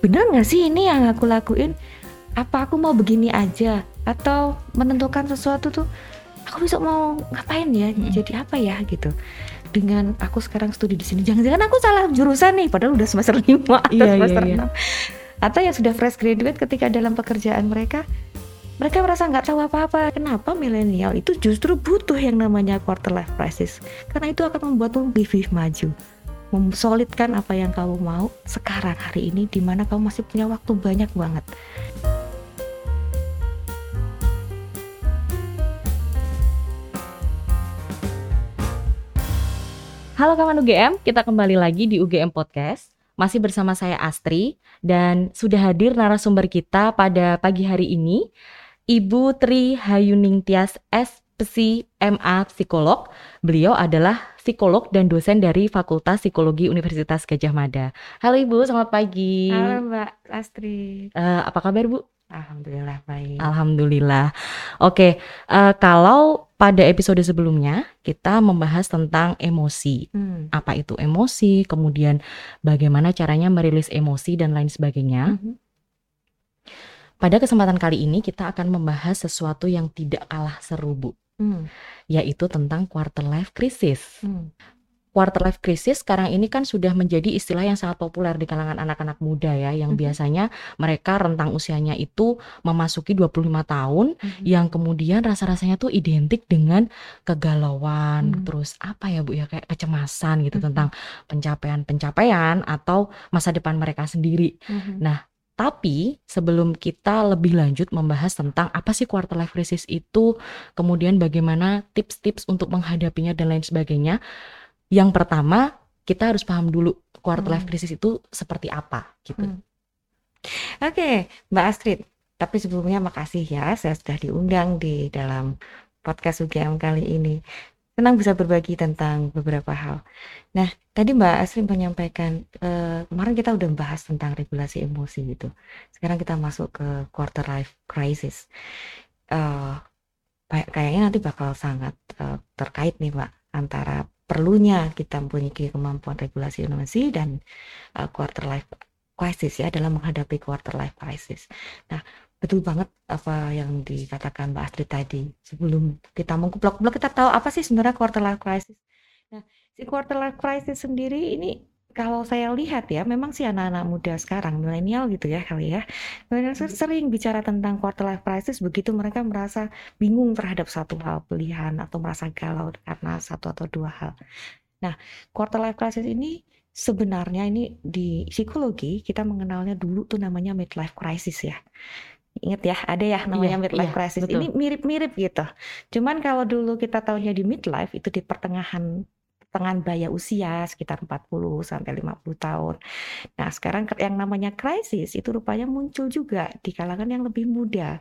bener nggak sih ini yang aku lakuin? Apa aku mau begini aja? Atau menentukan sesuatu tuh aku besok mau ngapain ya? Mm-mm. jadi apa ya gitu. Dengan aku sekarang studi di sini. Jangan-jangan aku salah jurusan nih padahal udah semester 5 atau Iya, iya, semester iya. 6 atau yang sudah fresh graduate ketika dalam pekerjaan mereka mereka merasa nggak tahu apa-apa. Kenapa milenial itu justru butuh yang namanya quarter life crisis? Karena itu akan membuatmu lebih maju memsolidkan apa yang kamu mau sekarang hari ini di mana kamu masih punya waktu banyak banget Halo kawan UGM, kita kembali lagi di UGM Podcast. Masih bersama saya Astri dan sudah hadir narasumber kita pada pagi hari ini, Ibu Tri Hayuning Tias SPSI MA Psikolog. Beliau adalah psikolog dan dosen dari Fakultas Psikologi Universitas Gajah Mada. Halo Ibu, selamat pagi. Halo Mbak Astrid Eh, apa kabar Bu? Alhamdulillah baik Alhamdulillah. Oke, eh, kalau pada episode sebelumnya kita membahas tentang emosi. Hmm. apa itu emosi, kemudian bagaimana caranya merilis emosi dan lain sebagainya. Mhm. Pada kesempatan kali ini kita akan membahas sesuatu yang tidak kalah seru, Bu, Hmm. yaitu tentang quarter life crisis. Hmm. Quarter life crisis sekarang ini kan sudah menjadi istilah yang sangat populer di kalangan anak-anak muda ya, yang Mhm. biasanya mereka rentang usianya itu memasuki 25 tahun Mhm. yang kemudian rasa-rasanya tuh identik dengan kegalauan, Hmm. terus apa ya Bu ya kayak kecemasan gitu Mhm. tentang pencapaian-pencapaian atau masa depan mereka sendiri. Mhm. Tapi sebelum kita lebih lanjut membahas tentang apa sih quarter life crisis itu, kemudian bagaimana tips-tips untuk menghadapinya dan lain sebagainya. Yang pertama, kita harus paham dulu quarter life Hmm. crisis itu seperti apa gitu. Hmm. Oke, Mbak Astrid. Tapi sebelumnya makasih ya, saya sudah diundang di dalam podcast UGM kali ini. Senang bisa berbagi tentang beberapa hal. Nah, tadi Mbak Astrid menyampaikan eh, kemarin kita udah bahas tentang regulasi emosi gitu. Sekarang kita masuk ke quarter life crisis. Kayak- kayaknya nanti bakal sangat eh, terkait nih Mbak antara perlunya kita mempunyai kemampuan regulasi emosi dan eh, quarter life crisis ya dalam menghadapi quarter life crisis. Nah, betul banget apa yang dikatakan Mbak Astrid tadi. Sebelum kita mengkuplok-kuplok kita tahu apa sih sebenarnya quarter life crisis. Nah, si quarter life crisis sendiri ini kalau saya lihat ya, memang sih anak-anak muda sekarang milenial gitu ya kali ya. Milenial sering bicara tentang quarter life crisis begitu mereka merasa bingung terhadap satu hal pilihan atau merasa galau karena satu atau dua hal. Nah, quarter life crisis ini sebenarnya ini di psikologi kita mengenalnya dulu tuh namanya midlife crisis ya. Ingat ya, ada ya namanya Iya, midlife iya, crisis. betul. Ini mirip-mirip gitu. Cuman kalau dulu kita tahunya di midlife itu di pertengahan pertengahan baya usia sekitar 40 sampai 50 tahun. Nah, sekarang yang namanya krisis itu rupanya muncul juga di kalangan yang lebih muda.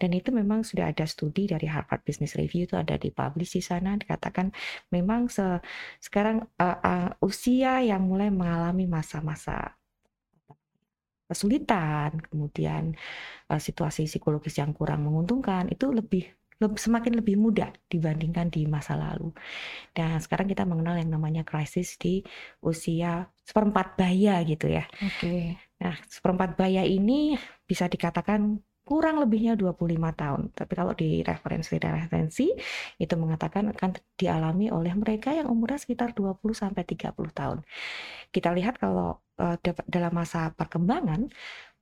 Dan itu memang sudah ada studi dari Harvard Business Review itu ada dipublish di sana dikatakan memang se- sekarang uh, uh, usia yang mulai mengalami masa-masa kesulitan, kemudian uh, situasi psikologis yang kurang menguntungkan itu lebih leb- semakin lebih muda dibandingkan di masa lalu. Dan sekarang kita mengenal yang namanya krisis di usia seperempat baya gitu ya. Oke. Nah, seperempat baya ini bisa dikatakan kurang lebihnya 25 tahun. Tapi kalau di referensi-referensi itu mengatakan akan dialami oleh mereka yang umurnya sekitar 20 sampai 30 tahun. Kita lihat kalau dap- dalam masa perkembangan,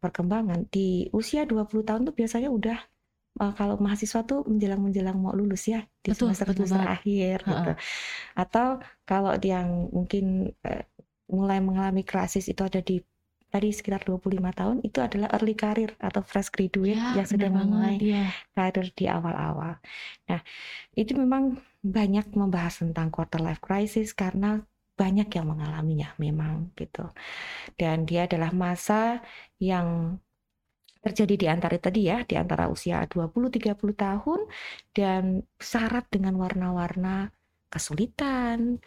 perkembangan di usia 20 tahun tuh biasanya udah eh, kalau mahasiswa tuh menjelang-menjelang mau lulus ya di Betul, semester betul semester banget. akhir gitu. Atau kalau yang mungkin eh, mulai mengalami krisis itu ada di tadi sekitar 25 tahun itu adalah early career atau fresh graduate Ya, yang sedang benar memulai ya. karir di awal-awal. Nah, itu memang banyak membahas tentang quarter life crisis karena banyak yang mengalaminya memang gitu. Dan dia adalah masa yang terjadi di antara tadi ya, di antara usia 20-30 tahun dan syarat dengan warna-warna kesulitan,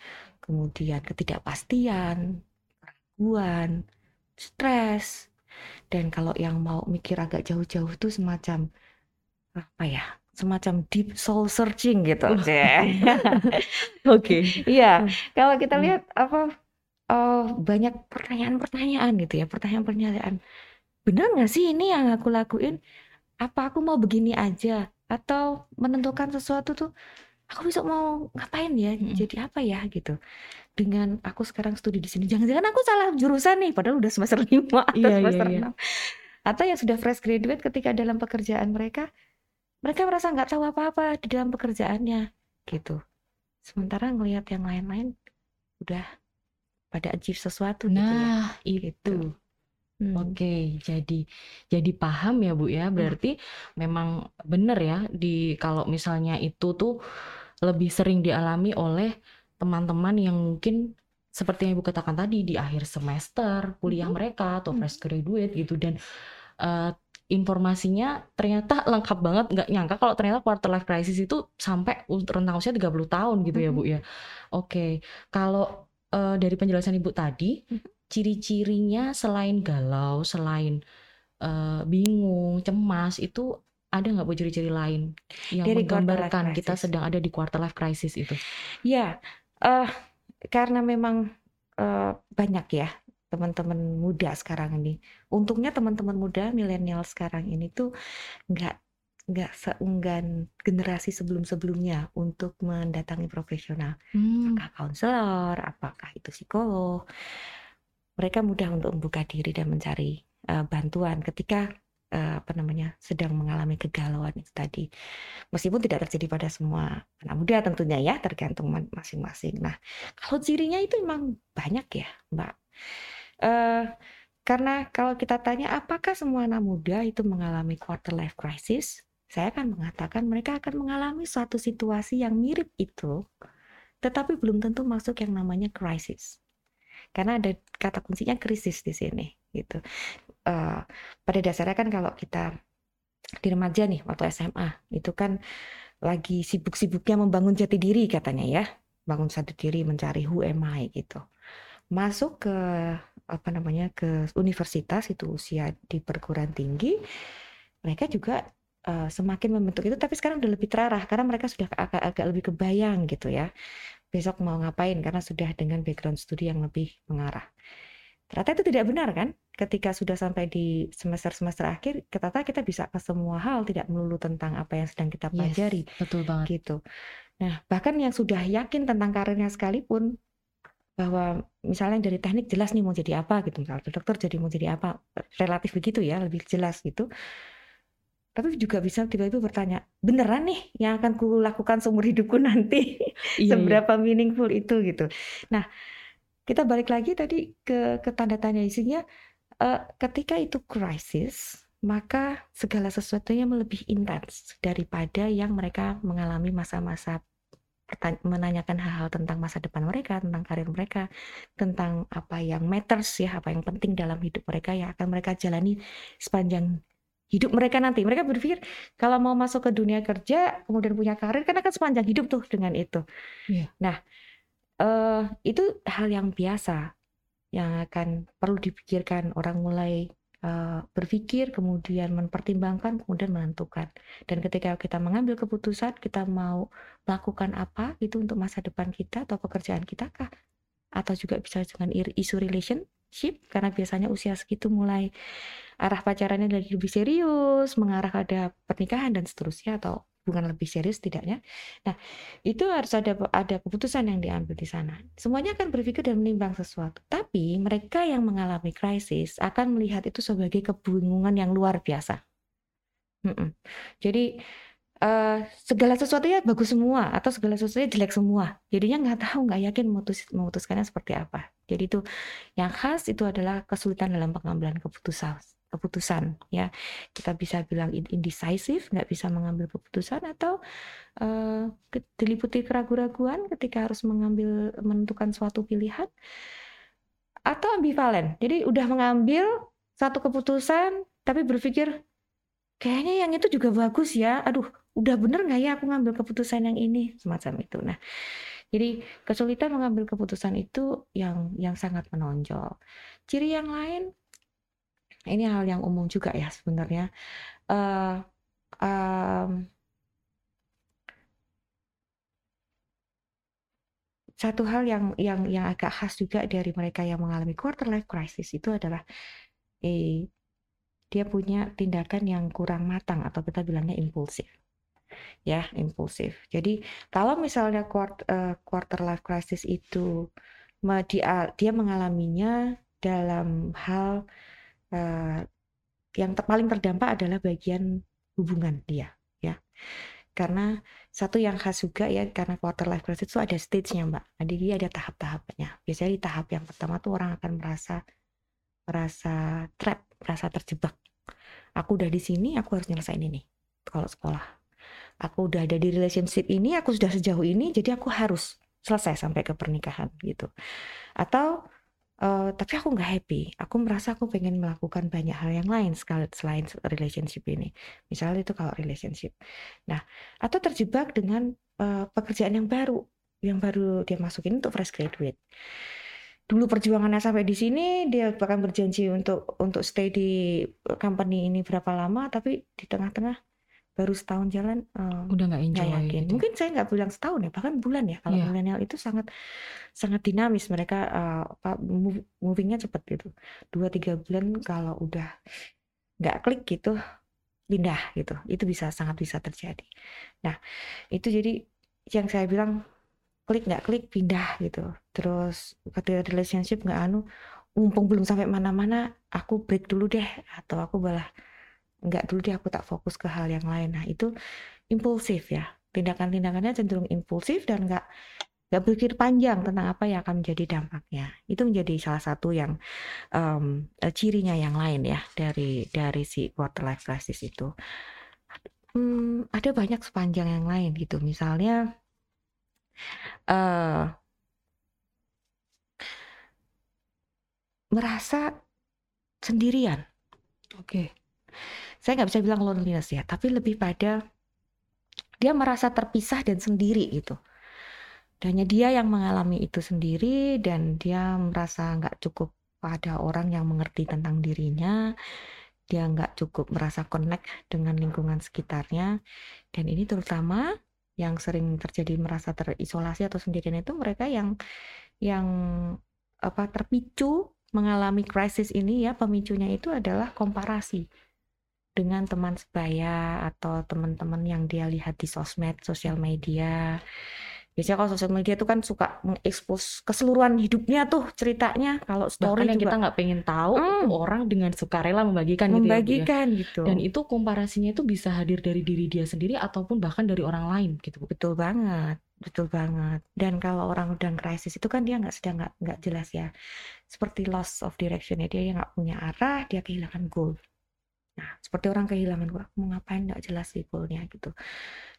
kemudian ketidakpastian, keraguan, stres. Dan kalau yang mau mikir agak jauh-jauh tuh semacam apa ya? Semacam deep soul searching gitu. Oke. Iya, kalau kita Hmm. lihat apa uh, banyak pertanyaan-pertanyaan gitu ya, pertanyaan-pertanyaan. Benar nggak sih ini yang aku lakuin? Apa aku mau begini aja? Atau menentukan sesuatu tuh, aku besok mau ngapain ya? Mhm. Jadi apa ya gitu. Dengan aku sekarang studi di sini, jangan-jangan aku salah jurusan nih, padahal udah semester 5 atau Iya iya semester iya. 6. Atau yang sudah fresh graduate ketika dalam pekerjaan mereka, mereka merasa nggak tahu apa-apa di dalam pekerjaannya gitu. Sementara ngelihat yang lain-lain udah pada achieve sesuatu gitu ya. Nah, Gitu. itu. Hmm. Oke, jadi jadi paham ya Bu ya. Hmm. Berarti memang benar ya di kalau misalnya itu tuh lebih sering dialami oleh teman-teman yang mungkin seperti yang Ibu katakan tadi di akhir semester kuliah Mhm. mereka atau Mhm. fresh graduate gitu dan eh, informasinya ternyata lengkap banget nggak nyangka kalau ternyata quarter life crisis itu sampai rentang usia 30 tahun gitu ya. Bu ya. Oke, kalau eh, dari penjelasan Ibu tadi Mhm. ciri-cirinya selain galau, selain eh, bingung, cemas itu ada nggak Bu ciri-ciri lain yang Dari menggambarkan kita sedang ada di quarter life crisis itu? Ya, eh karena memang eh, banyak ya teman-teman muda sekarang ini. Untungnya teman-teman muda milenial sekarang ini tuh nggak nggak seenggan generasi sebelum-sebelumnya untuk mendatangi profesional. Hmm, Apakah konselor, apakah itu psikolog. Mereka mudah untuk membuka diri dan mencari eh, bantuan ketika eh, apa namanya sedang mengalami kegalauan itu tadi. Meskipun tidak terjadi pada semua anak muda tentunya ya, tergantung ma- masing-masing. Nah, kalau cirinya itu memang banyak ya, Mbak. Eh, karena kalau kita tanya apakah semua anak muda itu mengalami quarter life crisis, saya akan mengatakan mereka akan mengalami suatu situasi yang mirip itu, tetapi belum tentu masuk yang namanya crisis. Karena ada kata kuncinya krisis di sini, gitu. Eh, pada dasarnya kan kalau kita di remaja nih waktu SMA itu kan lagi sibuk-sibuknya membangun jati diri katanya ya, bangun jati diri mencari who am I gitu. Masuk ke apa namanya ke universitas itu usia di perguruan tinggi, mereka juga eh, semakin membentuk itu, tapi sekarang udah lebih terarah karena mereka sudah agak, agak lebih kebayang gitu ya. Besok mau ngapain karena sudah dengan background studi yang lebih mengarah. Ternyata itu tidak benar kan? Ketika sudah sampai di semester-semester akhir, ternyata kita bisa ke semua hal, tidak melulu tentang apa yang sedang kita yes, pelajari betul banget. gitu. Nah, bahkan yang sudah yakin tentang karirnya sekalipun bahwa misalnya dari teknik jelas nih mau jadi apa gitu, misalnya dokter jadi mau jadi apa, relatif begitu ya, lebih jelas gitu. Tapi juga bisa tiba-tiba bertanya, beneran nih yang akan kulakukan seumur hidupku nanti? Iya, iya. Seberapa meaningful itu gitu. Nah, kita balik lagi tadi ke, ke tanda tanya isinya, eh, ketika itu krisis, maka segala sesuatunya lebih intens daripada yang mereka mengalami masa-masa menanyakan hal-hal tentang masa depan mereka, tentang karir mereka, tentang apa yang matters ya, apa yang penting dalam hidup mereka yang akan mereka jalani sepanjang hidup mereka nanti. Mereka berpikir kalau mau masuk ke dunia kerja, kemudian punya karir, kan akan sepanjang hidup tuh dengan itu. Iya. Nah, eh, itu hal yang biasa yang akan perlu dipikirkan orang mulai eh, berpikir, kemudian mempertimbangkan, kemudian menentukan. Dan ketika kita mengambil keputusan, kita mau melakukan apa itu untuk masa depan kita atau pekerjaan kita kah? Atau juga bisa dengan isu relationship, karena biasanya usia segitu mulai arah pacarannya dari lebih serius, mengarah pada pernikahan dan seterusnya atau hubungan lebih serius tidaknya. Nah, itu harus ada ada keputusan yang diambil di sana. Semuanya akan berpikir dan menimbang sesuatu. Tapi mereka yang mengalami krisis akan melihat itu sebagai kebingungan yang luar biasa. Mm-mm. Jadi eh, segala sesuatunya bagus semua atau segala sesuatunya jelek semua. Jadinya nggak tahu, nggak yakin memutus, memutuskannya seperti apa. Jadi itu yang khas itu adalah kesulitan dalam pengambilan keputusan. Keputusan ya kita bisa bilang in- indecisive, nggak bisa mengambil keputusan atau ke- diliputi keraguan-raguan ketika harus mengambil menentukan suatu pilihan atau ambivalen. Jadi udah mengambil satu keputusan tapi berpikir kayaknya yang itu juga bagus ya. Aduh, udah bener nggak ya aku ngambil keputusan yang ini semacam itu. Nah, jadi kesulitan mengambil keputusan itu yang yang sangat menonjol. Ciri yang lain ini hal yang umum juga ya sebenarnya. Eh, em, satu hal yang yang yang agak khas juga dari mereka yang mengalami quarter life crisis itu adalah eh dia punya tindakan yang kurang matang atau kita bilangnya impulsif. Ya, impulsif. Jadi kalau misalnya quarter, uh, quarter life crisis itu dia mengalaminya dalam hal uh, yang ter, paling terdampak adalah bagian hubungan dia, ya. Karena satu yang khas juga ya karena quarter life crisis itu ada stage-nya mbak. Jadi dia ada tahap-tahapnya biasanya di tahap yang pertama tuh orang akan merasa merasa trap merasa terjebak. Aku udah di sini aku harus nyelesain ini kalau sekolah. Aku udah ada di relationship ini aku sudah sejauh ini jadi aku harus selesai sampai ke pernikahan gitu. Atau Uh, tapi aku nggak happy. Aku merasa aku pengen melakukan banyak hal yang lain sekali selain relationship ini. Misalnya itu kalau relationship. Nah, atau terjebak dengan uh, pekerjaan yang baru, yang baru dia masukin untuk fresh graduate. Dulu perjuangannya sampai di sini, dia bahkan berjanji untuk untuk stay di company ini berapa lama, tapi di tengah-tengah baru setahun jalan um, udah nggak enjoy yakin. Gitu. Mungkin saya nggak bilang setahun ya, bahkan bulan ya. Kalau yeah. milenial itu sangat sangat dinamis mereka uh, apa movingnya cepat gitu. Dua tiga bulan kalau udah nggak klik gitu pindah gitu. Itu bisa sangat bisa terjadi. Nah itu jadi yang saya bilang klik nggak klik pindah gitu. Terus ketika relationship nggak anu, mumpung belum sampai mana-mana, aku break dulu deh atau aku malah nggak dulu deh aku tak fokus ke hal yang lain. Nah itu impulsif ya. Tindakan-tindakannya cenderung impulsif dan nggak nggak berpikir panjang tentang apa yang akan menjadi dampaknya. Itu menjadi salah satu yang um, cirinya yang lain ya dari dari si quarter life crisis itu. Hmm, ada banyak sepanjang yang lain gitu. Misalnya uh, merasa sendirian. Oke. Okay saya nggak bisa bilang loneliness ya, tapi lebih pada dia merasa terpisah dan sendiri gitu. Dan dia yang mengalami itu sendiri dan dia merasa nggak cukup pada orang yang mengerti tentang dirinya. Dia nggak cukup merasa connect dengan lingkungan sekitarnya. Dan ini terutama yang sering terjadi merasa terisolasi atau sendirian itu mereka yang yang apa terpicu mengalami krisis ini ya pemicunya itu adalah komparasi dengan teman sebaya atau teman-teman yang dia lihat di sosmed, sosial media. Biasanya kalau sosial media itu kan suka mengekspos keseluruhan hidupnya tuh ceritanya. Kalau story Bahkan yang kita nggak pengen tahu hmm. itu orang dengan sukarela membagikan, membagikan gitu, ya, gitu. Dan itu komparasinya itu bisa hadir dari diri dia sendiri ataupun bahkan dari orang lain gitu. Betul banget, betul banget. Dan kalau orang udah krisis itu kan dia nggak sedang nggak nggak jelas ya. Seperti loss of direction ya dia nggak punya arah, dia kehilangan goal Nah, seperti orang kehilangan gua mau ngapain nggak jelas sih goalnya gitu.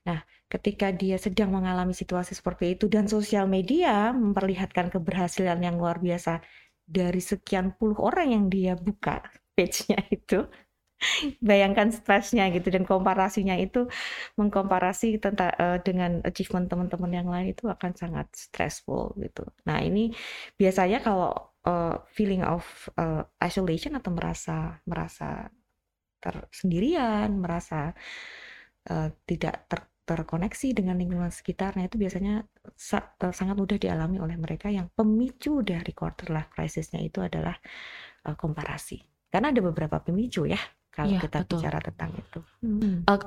Nah, ketika dia sedang mengalami situasi seperti itu dan sosial media memperlihatkan keberhasilan yang luar biasa dari sekian puluh orang yang dia buka page-nya itu, bayangkan stresnya gitu dan komparasinya itu mengkomparasi tentang uh, dengan achievement teman-teman yang lain itu akan sangat stressful gitu. Nah, ini biasanya kalau uh, feeling of uh, isolation atau merasa merasa tersendirian, merasa uh, tidak ter terkoneksi dengan lingkungan sekitarnya itu biasanya sa sangat mudah dialami oleh mereka yang pemicu dari quarter life crisisnya itu adalah uh, komparasi. Karena ada beberapa pemicu ya kalau ya, kita betul. bicara tentang itu. Hmm. Uh,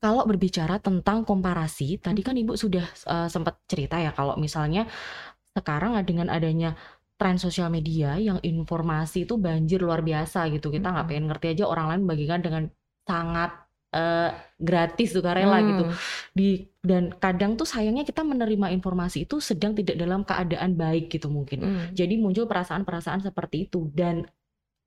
kalau berbicara tentang komparasi, tadi kan Ibu sudah uh, sempat cerita ya kalau misalnya sekarang dengan adanya tren sosial media yang informasi itu banjir luar biasa gitu. Kita nggak hmm. pengen ngerti aja orang lain bagikan dengan sangat uh, gratis sukarela hmm. gitu. Di dan kadang tuh sayangnya kita menerima informasi itu sedang tidak dalam keadaan baik gitu mungkin. Hmm. Jadi muncul perasaan-perasaan seperti itu dan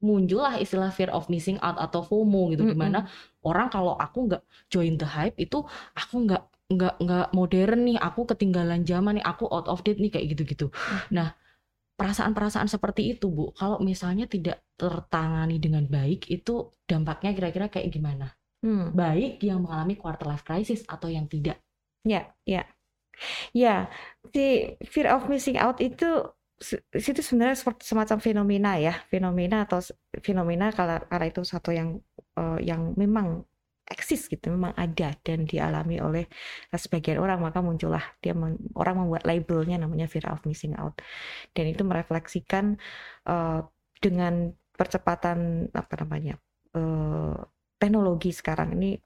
muncullah istilah fear of missing out atau FOMO gitu -hmm. di mana orang kalau aku nggak join the hype itu aku nggak nggak nggak modern nih aku ketinggalan zaman nih aku out of date nih kayak gitu-gitu. -hmm. Nah perasaan-perasaan seperti itu Bu. Kalau misalnya tidak tertangani dengan baik itu dampaknya kira-kira kayak gimana? Hmm. baik yang mengalami quarter life crisis atau yang tidak? Ya ya. Ya si fear of missing out itu itu sebenarnya seperti semacam fenomena ya. Fenomena atau fenomena kalau karena itu satu yang uh, yang memang eksis gitu, memang ada dan dialami oleh sebagian orang, maka muncullah dia men, orang membuat labelnya namanya fear of missing out. Dan itu merefleksikan uh, dengan percepatan apa namanya uh, teknologi sekarang ini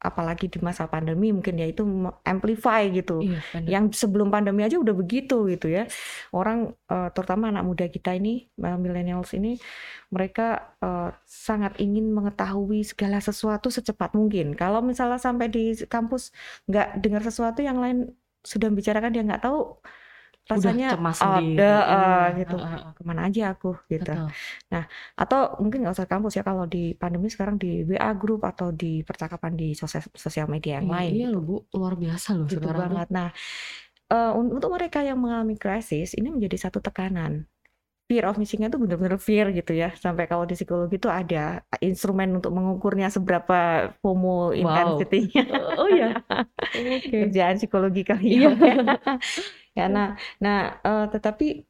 apalagi di masa pandemi mungkin ya itu amplify gitu. Iya, Yang sebelum pandemi aja udah begitu gitu ya. Orang uh, terutama anak muda kita ini uh, millennials ini mereka uh, sangat ingin mengetahui segala sesuatu secepat mungkin. Kalau misalnya sampai di kampus nggak dengar sesuatu yang lain sudah bicarakan dia nggak tahu rasanya cemas ada uh, gitu uh, uh, ke mana aja aku gitu. Betul. nah atau mungkin nggak usah kampus ya kalau di pandemi sekarang di WA group atau di percakapan di sosial sosial media yang iya, lain iya loh bu. Luar biasa loh gitu banget. Nah uh, untuk mereka yang mengalami krisis ini menjadi satu tekanan. Fear of missing itu benar-benar fear gitu ya. Sampai kalau di psikologi itu ada instrumen untuk mengukurnya seberapa FOMO wow. intensity-nya. Oh, oh ya okay. kerjaan psikologi kali ya. iya. ya nah nah uh, tetapi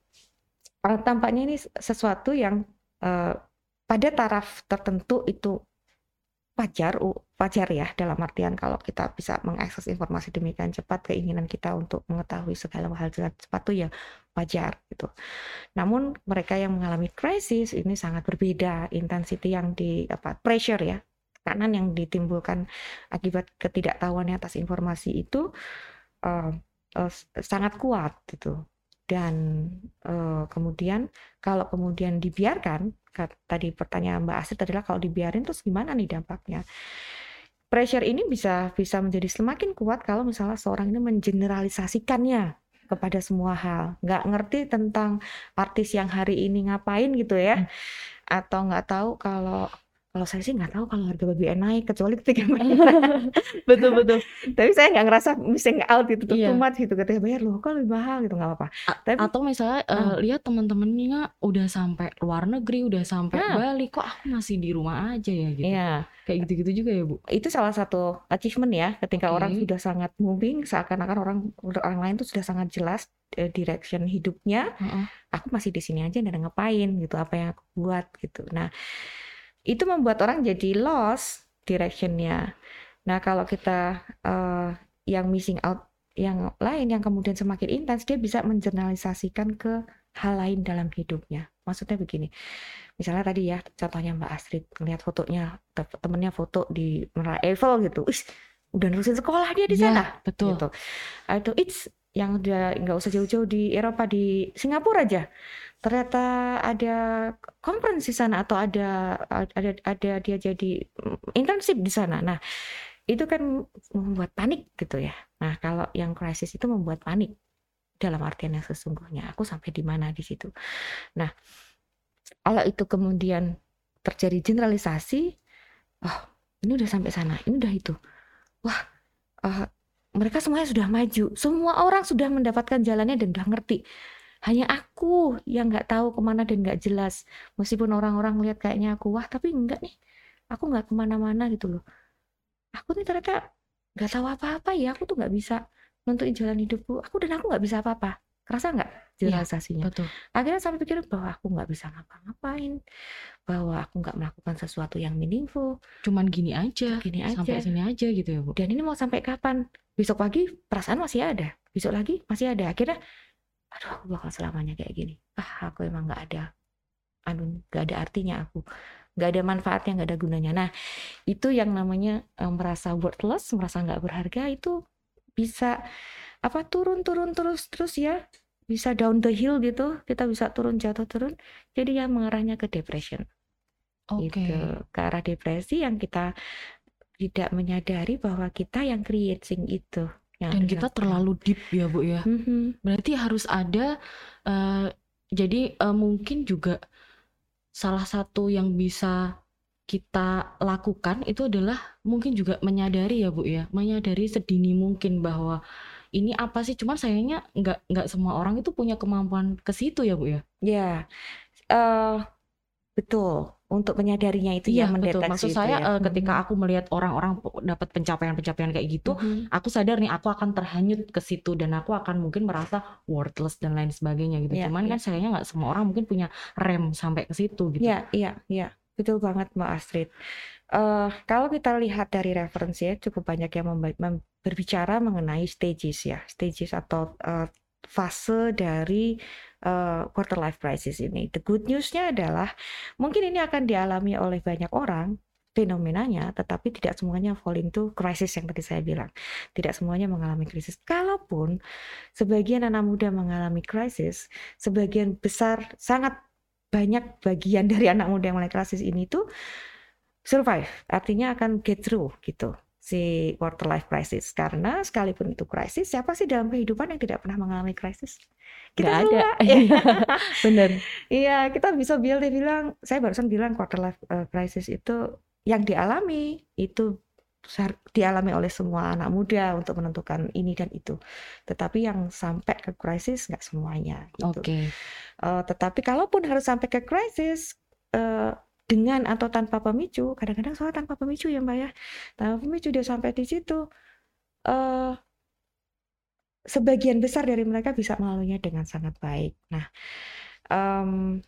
uh, tampaknya ini sesuatu yang uh, pada taraf tertentu itu wajar wajar ya dalam artian kalau kita bisa mengakses informasi demikian cepat keinginan kita untuk mengetahui segala hal cepat itu ya wajar gitu. Namun mereka yang mengalami krisis ini sangat berbeda intensity yang di apa pressure ya tekanan yang ditimbulkan akibat ketidaktahuannya atas informasi itu uh, uh, sangat kuat gitu. Dan uh, kemudian kalau kemudian dibiarkan tadi pertanyaan Mbak Astrid adalah kalau dibiarin terus gimana nih dampaknya? Pressure ini bisa bisa menjadi semakin kuat kalau misalnya seorang ini mengeneralisasikannya kepada semua hal. Nggak ngerti tentang artis yang hari ini ngapain gitu ya. Hmm. atau nggak tahu kalau kalau saya sih nggak tahu kalau harga BBM naik kecuali ketika betul betul. Tapi saya nggak ngerasa missing out gitu tuh iya. much gitu ketika bayar loh kok lebih mahal gitu nggak apa-apa. Tapi atau misalnya uh, lihat teman-temannya udah sampai luar negeri, udah sampai nah. Bali, kok aku masih di rumah aja ya gitu. Iya. Kayak gitu-gitu juga ya bu. Itu salah satu achievement ya ketika okay. orang sudah sangat moving, seakan-akan orang orang lain tuh sudah sangat jelas uh, direction hidupnya. Uh -uh. Aku masih di sini aja dan ngapain gitu, apa yang aku buat gitu. Nah itu membuat orang jadi lost directionnya. Nah kalau kita uh, yang missing out yang lain yang kemudian semakin intens dia bisa menjernalisasikan ke hal lain dalam hidupnya. Maksudnya begini, misalnya tadi ya contohnya Mbak Astrid ngeliat fotonya temennya foto di Menara Eiffel gitu, Is, udah nerusin sekolah dia di iya, sana. Ya, betul. Gitu. Itu it's yang udah nggak usah jauh-jauh di Eropa di Singapura aja ternyata ada conference di sana atau ada ada ada dia jadi intensif di sana. Nah, itu kan membuat panik gitu ya. Nah, kalau yang krisis itu membuat panik dalam artian yang sesungguhnya. Aku sampai di mana di situ. Nah, kalau itu kemudian terjadi generalisasi, oh ini udah sampai sana, ini udah itu. Wah, uh, mereka semuanya sudah maju, semua orang sudah mendapatkan jalannya dan udah ngerti. Hanya aku yang nggak tahu ke mana dan nggak jelas. Meskipun orang-orang lihat kayaknya aku wah tapi enggak nih. Aku nggak ke mana-mana gitu loh. Aku nih ternyata nggak tahu apa-apa ya. Aku tuh nggak bisa nentuin jalan hidupku. Aku dan aku nggak bisa apa-apa kerasa nggak generalisasinya? ya, betul. akhirnya sampai pikir bahwa aku nggak bisa ngapa-ngapain bahwa aku nggak melakukan sesuatu yang meaningful. Cuman gini aja gini aja. sampai sini aja gitu ya bu. Dan ini mau sampai kapan? Besok pagi perasaan masih ada besok lagi masih ada. Akhirnya aduh aku bakal selamanya kayak gini. Ah aku emang nggak ada anu nggak ada artinya aku. Nggak ada manfaatnya nggak ada gunanya. Nah itu yang namanya um, merasa worthless merasa nggak berharga itu bisa apa turun turun terus terus ya bisa down the hill gitu kita bisa turun jatuh turun jadi ya mengarahnya ke depression okay. gitu ke arah depresi yang kita tidak menyadari bahwa kita yang creating itu Ya, Dan kita terlalu deep ya Bu ya. Mm-hmm. Berarti harus ada uh, jadi uh, mungkin juga salah satu yang bisa kita lakukan itu adalah mungkin juga menyadari ya Bu ya, menyadari sedini mungkin bahwa ini apa sih? Cuman sayangnya nggak nggak semua orang itu punya kemampuan ke situ ya Bu ya. Ya, uh, betul untuk menyadarinya itu ya, iya, ya mendeteksi betul. Maksud saya ya. uh, ketika aku melihat orang-orang dapat pencapaian-pencapaian kayak gitu, mm-hmm. aku sadar nih aku akan terhanyut ke situ dan aku akan mungkin merasa worthless dan lain sebagainya gitu. Yeah, Cuman yeah. kan sayangnya nggak semua orang mungkin punya rem sampai ke situ gitu. Iya, iya, iya. Betul banget Mbak Astrid. Uh, kalau kita lihat dari referensi ya, cukup banyak yang berbicara mengenai stages ya, stages atau uh, fase dari uh, quarter life crisis ini. The good newsnya adalah mungkin ini akan dialami oleh banyak orang fenomenanya, tetapi tidak semuanya fall into crisis yang tadi saya bilang. Tidak semuanya mengalami krisis. Kalaupun sebagian anak muda mengalami krisis, sebagian besar sangat banyak bagian dari anak muda yang mulai krisis ini tuh survive, artinya akan get through gitu si quarter life crisis. Karena sekalipun itu krisis siapa sih dalam kehidupan yang tidak pernah mengalami krisis kita Gak ada. Iya. bener. Iya kita bisa bilang saya barusan bilang quarter life uh, crisis itu yang dialami itu dialami oleh semua anak muda untuk menentukan ini dan itu. Tetapi yang sampai ke krisis nggak semuanya. Gitu. Oke. Okay. Uh, tetapi kalaupun harus sampai ke krisis uh, dengan atau tanpa pemicu, kadang-kadang soal tanpa pemicu ya mbak ya, tanpa pemicu dia sampai di situ. Uh, sebagian besar dari mereka bisa melaluinya dengan sangat baik. Nah, um,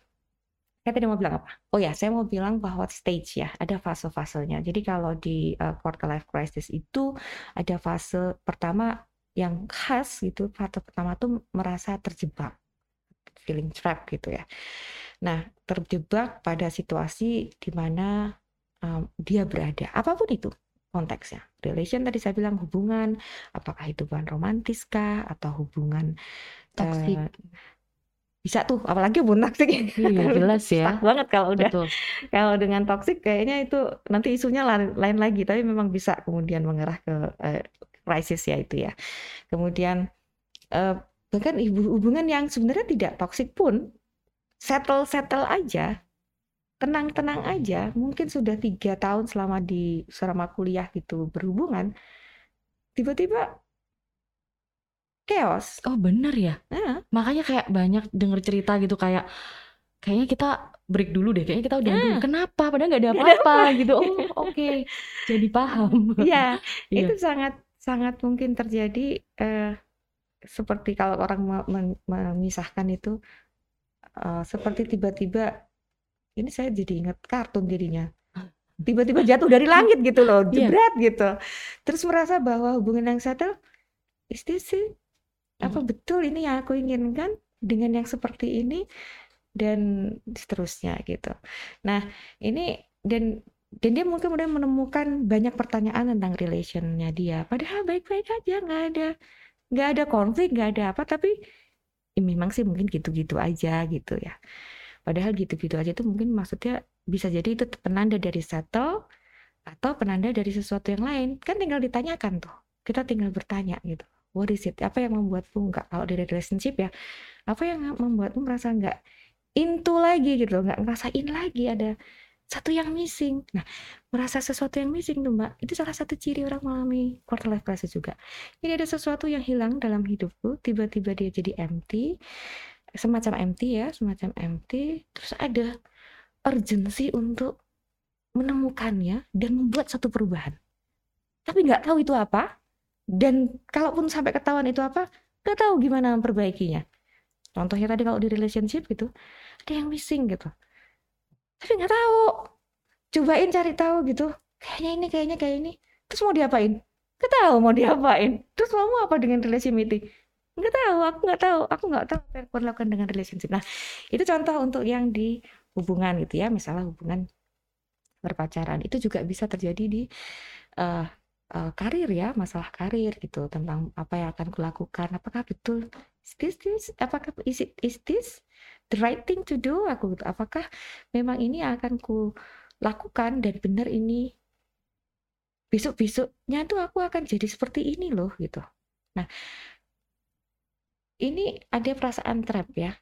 saya tadi mau bilang apa? Oh ya, saya mau bilang bahwa stage ya, ada fase-fasenya. Jadi kalau di uh, quarter life crisis itu ada fase pertama yang khas gitu, fase pertama tuh merasa terjebak, feeling trap gitu ya. Nah, terjebak pada situasi di mana um, dia berada, apa pun itu konteksnya. Relation tadi saya bilang hubungan, apakah itu hubungan romantis kah atau hubungan toxic. Uh, bisa tuh apalagi hubungan toksik iya jelas ya. banget kalau udah Betul. kalau dengan toksik kayaknya itu nanti isunya lain, lain lagi tapi memang bisa kemudian mengarah ke krisis ya itu ya. Kemudian uh, bahkan hubungan yang sebenarnya tidak toksik pun settle settle aja tenang-tenang aja mungkin sudah tiga tahun selama di selama kuliah gitu berhubungan tiba-tiba chaos. Oh bener ya? Makanya kayak banyak denger cerita gitu kayak kayaknya kita break dulu deh. Kayaknya kita udah dulu. Kenapa? Padahal nggak ada apa-apa gitu. Oh oke, okay. jadi paham. Iya, yeah. itu sangat sangat mungkin terjadi eh, seperti kalau orang memisahkan itu uh, seperti tiba-tiba ini saya jadi ingat kartun dirinya tiba-tiba jatuh dari langit gitu loh iya. jebret yeah. gitu terus merasa bahwa hubungan yang settle is this apa betul ini yang aku inginkan dengan yang seperti ini dan seterusnya gitu. Nah ini dan dan dia mungkin udah menemukan banyak pertanyaan tentang relationnya dia. Padahal baik-baik aja, nggak ada nggak ada konflik, nggak ada apa. Tapi ya memang sih mungkin gitu-gitu aja gitu ya. Padahal gitu-gitu aja itu mungkin maksudnya bisa jadi itu penanda dari settle atau penanda dari sesuatu yang lain. Kan tinggal ditanyakan tuh. Kita tinggal bertanya gitu what is it? Apa yang membuatmu nggak kalau dari relationship ya apa yang membuatmu merasa nggak into lagi gitu nggak ngerasain lagi ada satu yang missing? Nah merasa sesuatu yang missing tuh mbak itu salah satu ciri orang mengalami quarter life crisis juga. Ini ada sesuatu yang hilang dalam hidupku tiba-tiba dia jadi empty semacam empty ya semacam empty terus ada urgency untuk menemukannya dan membuat satu perubahan. Tapi nggak tahu itu apa dan kalaupun sampai ketahuan itu apa nggak tahu gimana memperbaikinya. Contohnya tadi kalau di relationship gitu ada yang missing gitu. Tapi nggak tahu. Cobain cari tahu gitu. Kayaknya ini kayaknya kayak ini. Terus mau diapain? Nggak tahu mau diapain. Terus mau apa dengan relationship nggak tahu aku nggak tahu. Aku nggak tahu apa yang aku lakukan dengan relationship. Nah itu contoh untuk yang di hubungan gitu ya. Misalnya hubungan berpacaran. Itu juga bisa terjadi di uh, uh, karir ya, masalah karir gitu, tentang apa yang akan kulakukan, apakah betul is this this apakah is it is this the right thing to do aku gitu. Apakah memang ini akan ku lakukan dan benar ini besok-besoknya tuh aku akan jadi seperti ini loh gitu. Nah, ini ada perasaan trap ya.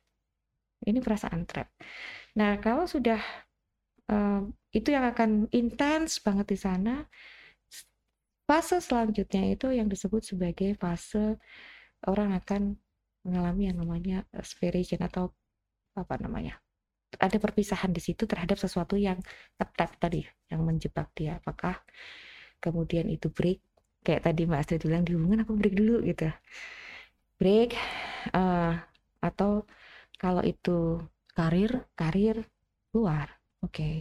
Ini perasaan trap. Nah, kalau sudah uh, itu yang akan intens banget di sana, Fase selanjutnya itu yang disebut sebagai fase orang akan mengalami yang namanya aspiration atau apa namanya ada perpisahan di situ terhadap sesuatu yang tetap tadi yang menjebak dia. Apakah kemudian itu break? Kayak tadi Mbak Astrid bilang di hubungan aku break dulu gitu. Break uh, atau kalau itu karir karir luar oke. Okay.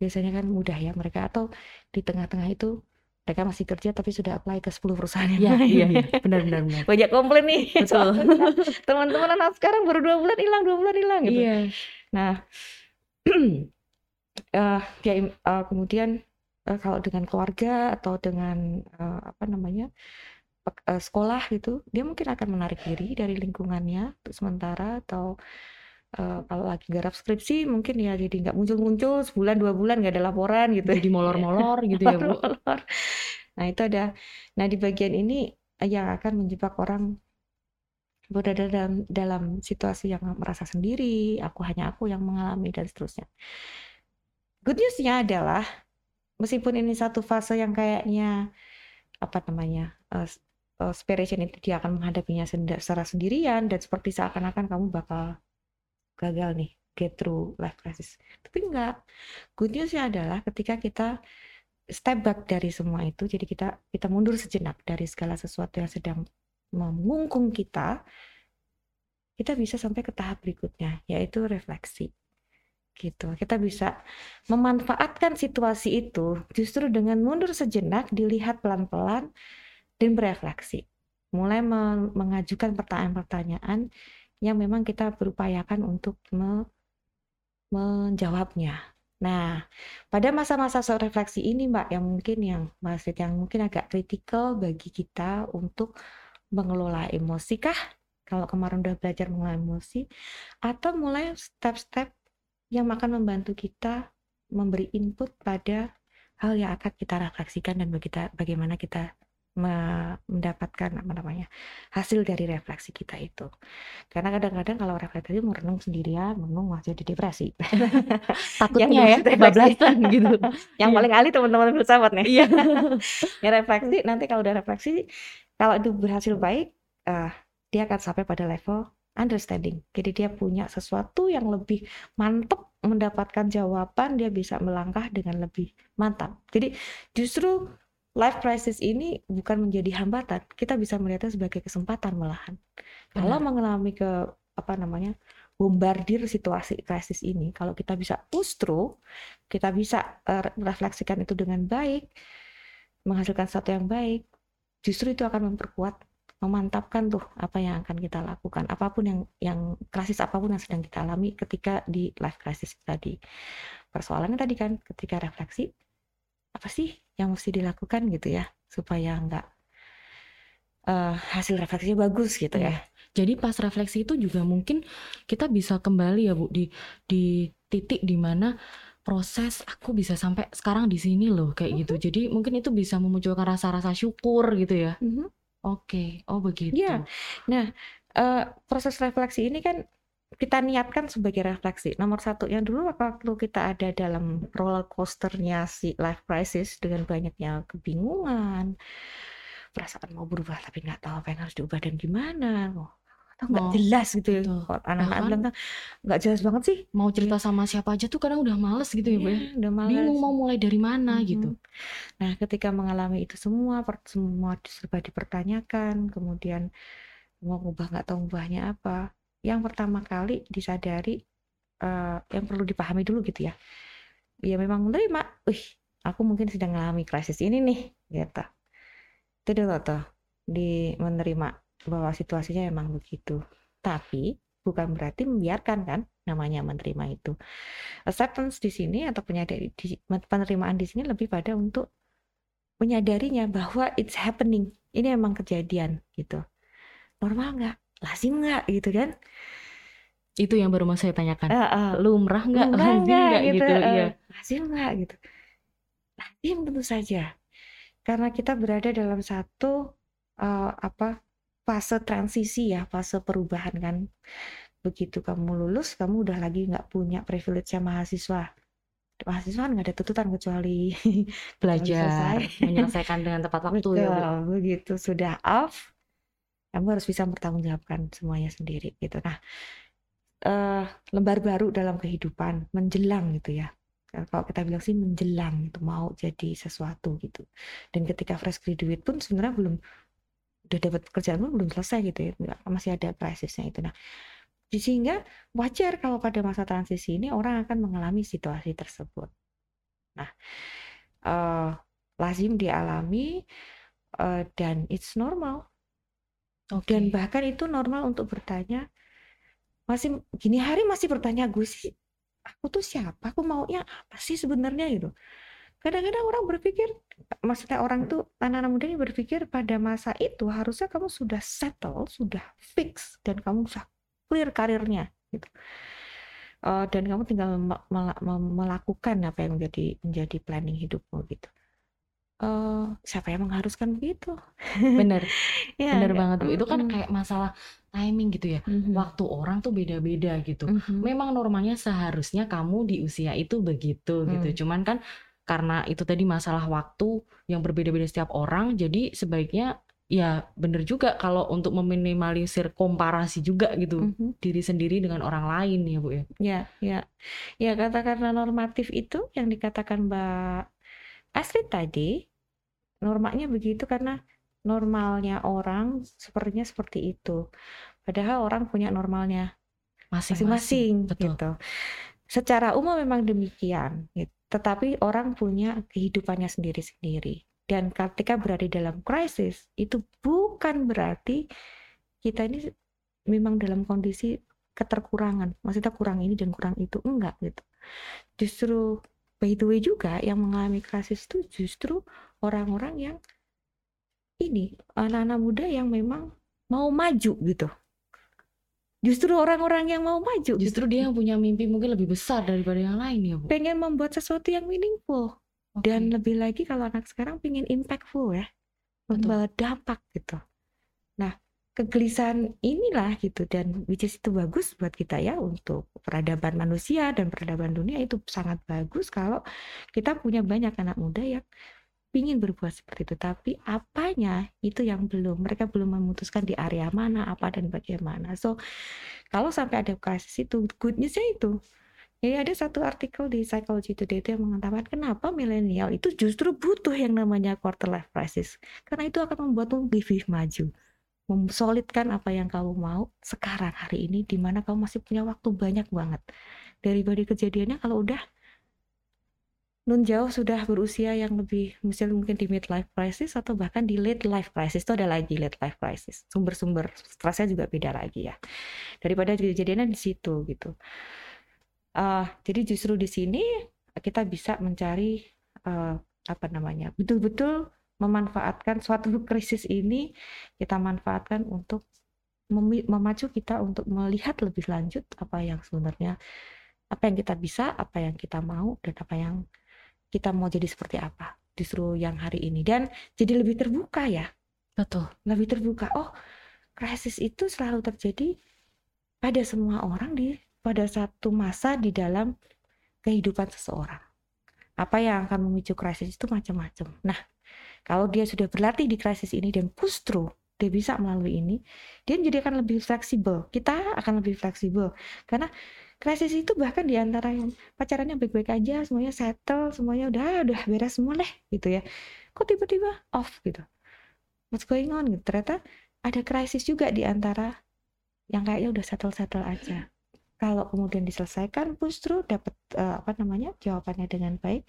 biasanya kan mudah ya mereka atau di tengah-tengah itu mereka masih kerja tapi sudah apply ke 10 perusahaan yang Iya, lain. iya, iya, benar, benar, benar. Banyak komplain nih. Betul. Teman-teman anak sekarang baru dua bulan hilang, dua bulan hilang gitu. Iya. Nah, eh ya, eh, kemudian eh, kalau dengan keluarga atau dengan eh, apa namanya eh, sekolah gitu, dia mungkin akan menarik diri dari lingkungannya untuk sementara atau eh, kalau lagi garap skripsi mungkin ya jadi nggak muncul-muncul sebulan dua bulan nggak ada laporan gitu. Jadi molor-molor gitu ya, Bu. Nah itu ada. Nah di bagian ini yang akan menjebak orang berada dalam dalam situasi yang merasa sendiri, aku hanya aku yang mengalami dan seterusnya. Good newsnya adalah meskipun ini satu fase yang kayaknya apa namanya uh, uh, separation itu dia akan menghadapinya secara sendirian dan seperti seakan-akan kamu bakal gagal nih get through life crisis. Tapi enggak. Good newsnya adalah ketika kita step back dari semua itu, jadi kita kita mundur sejenak dari segala sesuatu yang sedang mengungkung kita, kita bisa sampai ke tahap berikutnya, yaitu refleksi. Gitu. Kita bisa memanfaatkan situasi itu justru dengan mundur sejenak, dilihat pelan-pelan dan berefleksi. Mulai men- mengajukan pertanyaan-pertanyaan yang memang kita berupayakan untuk me- menjawabnya. Nah, pada masa-masa refleksi ini, Mbak, yang mungkin yang Mbak yang mungkin agak kritikal bagi kita untuk mengelola emosi kah? Kalau kemarin udah belajar mengelola emosi, atau mulai step-step yang akan membantu kita memberi input pada hal yang akan kita refleksikan dan bagaimana kita mendapatkan apa namanya hasil dari refleksi kita itu. Karena kadang-kadang kalau refleksi mau renung sendirian, renung malah jadi depresi. Takutnya ya, kebablasan gitu. yang Iya. paling ahli teman-teman filsafat nih. Iya. ya refleksi nanti kalau udah refleksi kalau itu berhasil baik eh, dia akan sampai pada level understanding jadi dia punya sesuatu yang lebih mantap mendapatkan jawaban dia bisa melangkah dengan lebih mantap jadi justru life crisis ini bukan menjadi hambatan kita bisa melihatnya sebagai kesempatan malahan. Kalau mengalami ke apa namanya bombardir situasi krisis ini kalau kita bisa push through kita bisa eh, refleksikan itu dengan baik menghasilkan sesuatu yang baik justru itu akan memperkuat memantapkan tuh apa yang akan kita lakukan. Apa pun yang yang krisis apa pun yang sedang kita alami ketika di life crisis tadi. Persoalannya tadi kan ketika refleksi apa sih yang mesti dilakukan gitu ya supaya enggak eh, hasil refleksinya bagus gitu ya Iya. Jadi pas refleksi itu juga mungkin kita bisa kembali ya Bu di di titik di mana proses aku bisa sampai sekarang di sini loh kayak gitu. Jadi mungkin itu bisa memunculkan rasa-rasa syukur gitu ya. Mhm. Oke, oh begitu. Iya. Nah, eh, proses refleksi ini kan kita niatkan sebagai refleksi. Nomor satunya dulu waktu kita ada dalam roller coasternya si life crisis dengan banyaknya kebingungan, perasaan mau berubah tapi nggak tahu apa yang harus diubah dan gimana, oh, nggak Mau jelas gitu ya. anak-anak bilang nggak jelas banget sih. mau cerita sama siapa aja tuh kadang udah males gitu ya Bu ya. Iya, udah Bingung malas. mau mulai dari mana gitu. Mhm. Nah, ketika mengalami itu semua, semua serba dipertanyakan, kemudian mau ubah nggak tahu ubahnya apa. Yang pertama kali disadari, eh, yang perlu dipahami dulu gitu ya. Ya memang menerima, wih, aku mungkin sedang mengalami krisis ini nih, gitu. Itu dulu tuh, di menerima bahwa situasinya emang begitu. Tapi bukan berarti membiarkan kan, namanya menerima itu. Acceptance di sini atau penyadari di, penerimaan di sini lebih pada untuk menyadarinya bahwa it's happening. Ini emang kejadian gitu. Normal nggak? Lazim nggak gitu kan? Itu yang baru mau saya tanyakan. Eh, eh, Lumrah nggak? Lazim nggak gitu? gitu? eh, Iya. lazim nggak gitu? Lazim tentu saja. Karena kita berada dalam satu eh, apa fase transisi ya, fase perubahan kan. Begitu kamu lulus, kamu udah lagi nggak punya privilege-nya mahasiswa. Mahasiswa kan nggak ada tuntutan kecuali Belajar, menyelesaikan dengan tepat waktu ya. Betul, begitu sudah off, kamu harus bisa mempertanggungjawabkan semuanya sendiri gitu. Nah, eh, lembar baru dalam kehidupan menjelang gitu ya. Kalau kita bilang sih menjelang itu mau jadi sesuatu gitu. Dan ketika fresh graduate pun sebenarnya belum udah dapat pekerjaan pun belum selesai gitu ya. Masih ada krisisnya itu. Nah, sehingga wajar kalau pada masa transisi ini orang akan mengalami situasi tersebut. Nah, uh, lazim dialami uh, dan it's normal. Okay. Dan bahkan itu normal untuk bertanya masih gini hari masih bertanya gue sih aku tuh siapa? Aku maunya apa sih sebenarnya? Gitu. Kadang-kadang orang berpikir maksudnya orang tuh anak-anak muda ini berpikir pada masa itu harusnya kamu sudah settle sudah fix dan kamu sudah clear karirnya gitu. Uh, dan kamu tinggal melakukan apa yang menjadi menjadi planning hidupmu gitu uh, siapa yang mengharuskan begitu? Bener. Ya, bener banget bu. Itu kan kayak masalah timing gitu ya. Mm-hmm. waktu orang tuh beda-beda gitu. Mm-hmm. memang normalnya seharusnya kamu di usia itu begitu mm. gitu. Cuman kan karena itu tadi masalah waktu yang berbeda-beda setiap orang jadi sebaiknya ya bener juga kalau untuk meminimalisir komparasi juga gitu mm-hmm. diri sendiri dengan orang lain ya bu ya. Ya ya. Ya kata-kata normatif itu yang dikatakan mbak Astrid tadi normanya begitu karena normalnya orang sepertinya seperti itu padahal orang punya normalnya masing-masing gitu secara umum memang demikian gitu tetapi orang punya kehidupannya sendiri-sendiri. Dan ketika berada dalam krisis, itu bukan berarti kita ini memang dalam kondisi keterkurangan. Maksudnya kurang ini dan kurang itu. Enggak gitu. Justru by the way juga yang mengalami krisis itu justru orang-orang yang ini anak-anak muda yang memang mau maju gitu. Justru orang-orang yang mau maju justru gitu. dia yang punya mimpi mungkin lebih besar daripada yang lain ya bu? Pengen membuat sesuatu yang meaningful. Okay. dan lebih lagi kalau anak sekarang pengen impactful ya. Membawa dampak gitu. Nah kegelisahan inilah gitu. Dan which is itu bagus buat kita ya untuk peradaban manusia dan peradaban dunia. Itu sangat bagus kalau kita punya banyak anak muda yang ingin berbuat seperti itu tapi apanya itu yang belum? Mereka belum memutuskan di area mana apa dan bagaimana. So kalau sampai ada krisis itu good newsnya itu. Ya ada satu artikel di Psychology Today itu yang mengatakan kenapa milenial itu justru butuh yang namanya quarter life crisis? Karena itu akan membuatmu lebih maju memsolidkan apa yang kamu mau sekarang hari ini di mana kamu masih punya waktu banyak banget. Daripada kejadiannya kalau udah nun jauh sudah berusia yang lebih misalnya mungkin di midlife crisis atau bahkan di late life crisis itu ada lagi late life crisis. Sumber-sumber stresnya juga beda lagi ya. Daripada kejadiannya di situ gitu. Uh, jadi justru di sini kita bisa mencari uh, apa namanya betul-betul memanfaatkan suatu krisis ini kita manfaatkan untuk memacu kita untuk melihat lebih lanjut apa yang sebenarnya apa yang kita bisa, apa yang kita mau, dan apa yang kita mau jadi seperti apa justru yang hari ini. Dan jadi lebih terbuka ya. Betul. Lebih terbuka. Oh krisis itu selalu terjadi pada semua orang di pada satu masa di dalam kehidupan seseorang. Apa yang akan memicu krisis itu macam-macam. Nah kalau dia sudah berlatih di krisis ini dan push through dia bisa melalui ini dia jadi akan lebih fleksibel. Kita akan lebih fleksibel. Karena krisis itu bahkan di antara yang pacarannya baik-baik aja semuanya settle semuanya udah udah beres semua deh gitu ya. Kok tiba-tiba off gitu. What's going on gitu. Ternyata ada krisis juga di antara yang kayaknya udah settle-settle aja. Kalau kemudian diselesaikan justru dapat uh, apa namanya jawabannya dengan baik.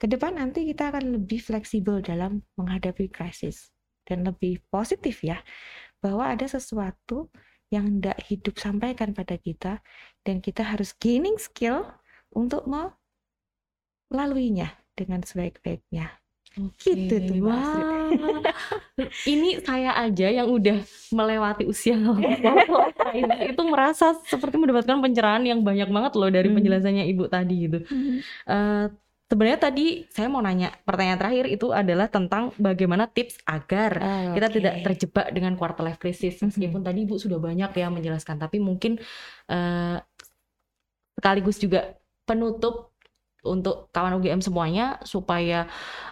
Ke depan nanti kita akan lebih fleksibel dalam menghadapi krisis. Dan lebih positif ya bahwa ada sesuatu yang tidak hidup sampaikan pada kita dan kita harus gaining skill untuk melaluinya dengan sebaik-baiknya. Okay. Gitu tuh Wah. Ini saya aja yang udah melewati usia itu merasa seperti mendapatkan pencerahan yang banyak banget loh dari hmm. penjelasannya Ibu tadi gitu. Hmm. Uh, Sebenarnya tadi saya mau nanya pertanyaan terakhir itu adalah tentang bagaimana tips agar oh, kita tidak terjebak dengan quarter life crisis. Meskipun mm -hmm. tadi Ibu sudah banyak ya menjelaskan, tapi mungkin uh, sekaligus juga penutup untuk kawan UGM semuanya supaya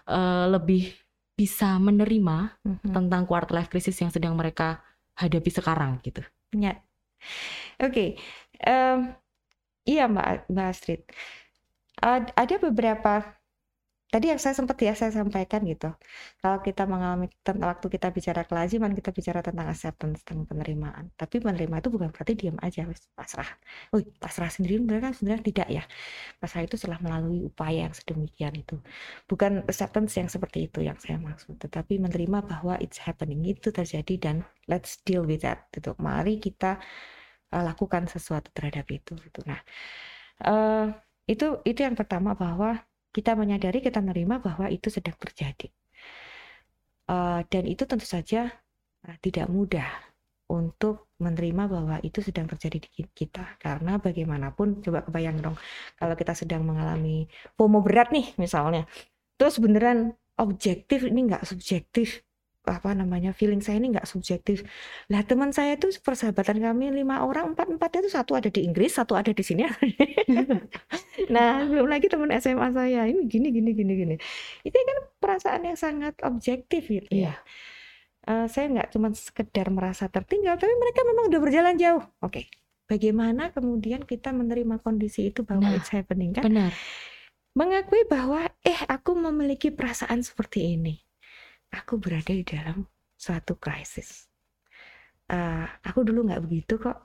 uh, lebih bisa menerima mm -hmm. tentang quarter life crisis yang sedang mereka hadapi sekarang gitu. Ya, oke, okay. um, iya Mbak Mbak Astrid ada beberapa tadi yang saya sempat ya saya sampaikan gitu. Kalau kita mengalami waktu kita bicara kelaziman, kita bicara tentang acceptance, tentang penerimaan. Tapi menerima itu bukan berarti diam aja, wes pasrah. Oh, pasrah sendiri mereka sebenarnya tidak ya. Pasrah itu setelah melalui upaya yang sedemikian itu. Bukan acceptance yang seperti itu yang saya maksud, tetapi menerima bahwa it's happening itu terjadi dan let's deal with that. Gitu. Mari kita uh, lakukan sesuatu terhadap itu. Gitu. Nah, uh, itu itu yang pertama bahwa kita menyadari kita menerima bahwa itu sedang terjadi. Uh, dan itu tentu saja uh, tidak mudah untuk menerima bahwa itu sedang terjadi di kita. Karena bagaimanapun coba kebayang dong kalau kita sedang mengalami FOMO berat nih misalnya terus beneran objektif ini nggak subjektif apa namanya feeling saya ini nggak subjektif. Lah teman saya itu persahabatan kami lima orang empat empatnya itu satu ada di Inggris satu ada di sini. Nah belum lagi teman SMA saya ini gini gini gini gini. Itu kan perasaan yang sangat objektif gitu ya. Yeah. uh, saya nggak cuma sekedar merasa tertinggal tapi mereka memang udah berjalan jauh. Oke okay. bagaimana kemudian kita menerima kondisi itu bahwa nah, it's happening kan? benar. Mengakui bahwa eh aku memiliki perasaan seperti ini aku berada di dalam suatu krisis. Uh, aku dulu nggak begitu kok,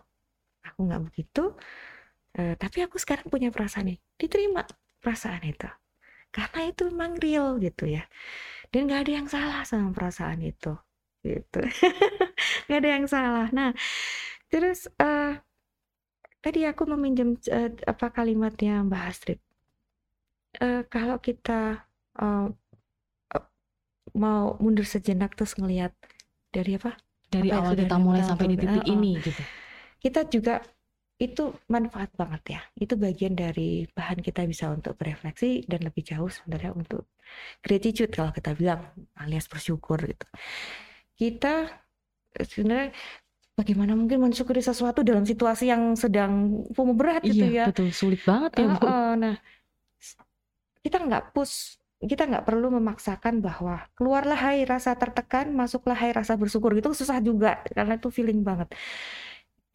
aku nggak begitu, uh, tapi aku sekarang punya perasaan ini. Diterima perasaan itu, karena itu memang real gitu ya. Dan nggak ada yang salah sama perasaan itu, gitu. nggak ada yang salah. Nah, terus uh, tadi aku meminjam uh, apa kalimatnya Mbak Astrid. Uh, kalau kita uh, mau mundur sejenak terus ngelihat dari apa? Dari apa awal kita mulai sampai di titik uh, ini gitu. Kita juga itu manfaat banget ya. Itu bagian dari bahan kita bisa untuk berefleksi dan lebih jauh sebenarnya untuk gratitude kalau kita bilang alias bersyukur gitu. Kita sebenarnya bagaimana mungkin mensyukuri sesuatu dalam situasi yang sedang FOMO berat gitu iya, ya. betul sulit banget ya. Uh, uh, nah, kita nggak push kita nggak perlu memaksakan bahwa keluarlah hai rasa tertekan, masuklah hai rasa bersyukur gitu susah juga karena itu feeling banget.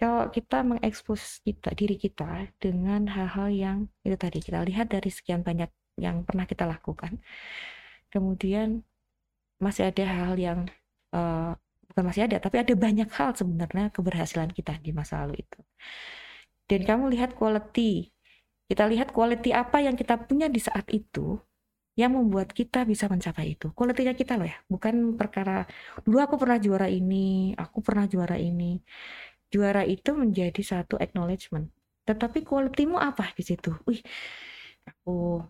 Kalau kita mengekspos kita diri kita dengan hal-hal yang itu tadi kita lihat dari sekian banyak yang pernah kita lakukan, kemudian masih ada hal yang uh, bukan masih ada, tapi ada banyak hal sebenarnya keberhasilan kita di masa lalu itu. Dan kamu lihat quality, kita lihat quality apa yang kita punya di saat itu, yang membuat kita bisa mencapai itu. Kualitinya kita loh ya, bukan perkara dulu aku pernah juara ini, aku pernah juara ini. Juara itu menjadi satu acknowledgement. Tetapi kualitimu apa di situ? Wih, aku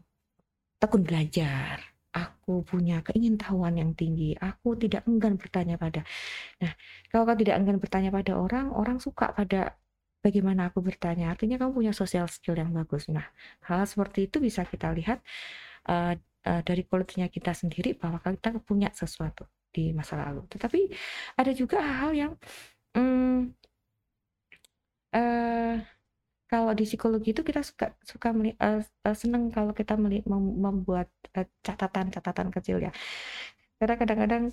tekun belajar, aku punya keingintahuan yang tinggi, aku tidak enggan bertanya pada. Nah, kalau kau tidak enggan bertanya pada orang, orang suka pada bagaimana aku bertanya. Artinya kamu punya social skill yang bagus. Nah, hal seperti itu bisa kita lihat uh, uh, dari kulitnya kita sendiri bahwa kita punya sesuatu di masa lalu. Tetapi ada juga hal-hal yang um, uh, kalau di psikologi itu kita suka suka uh, uh, seneng kalau kita membuat catatan-catatan uh, kecil ya. Karena kadang-kadang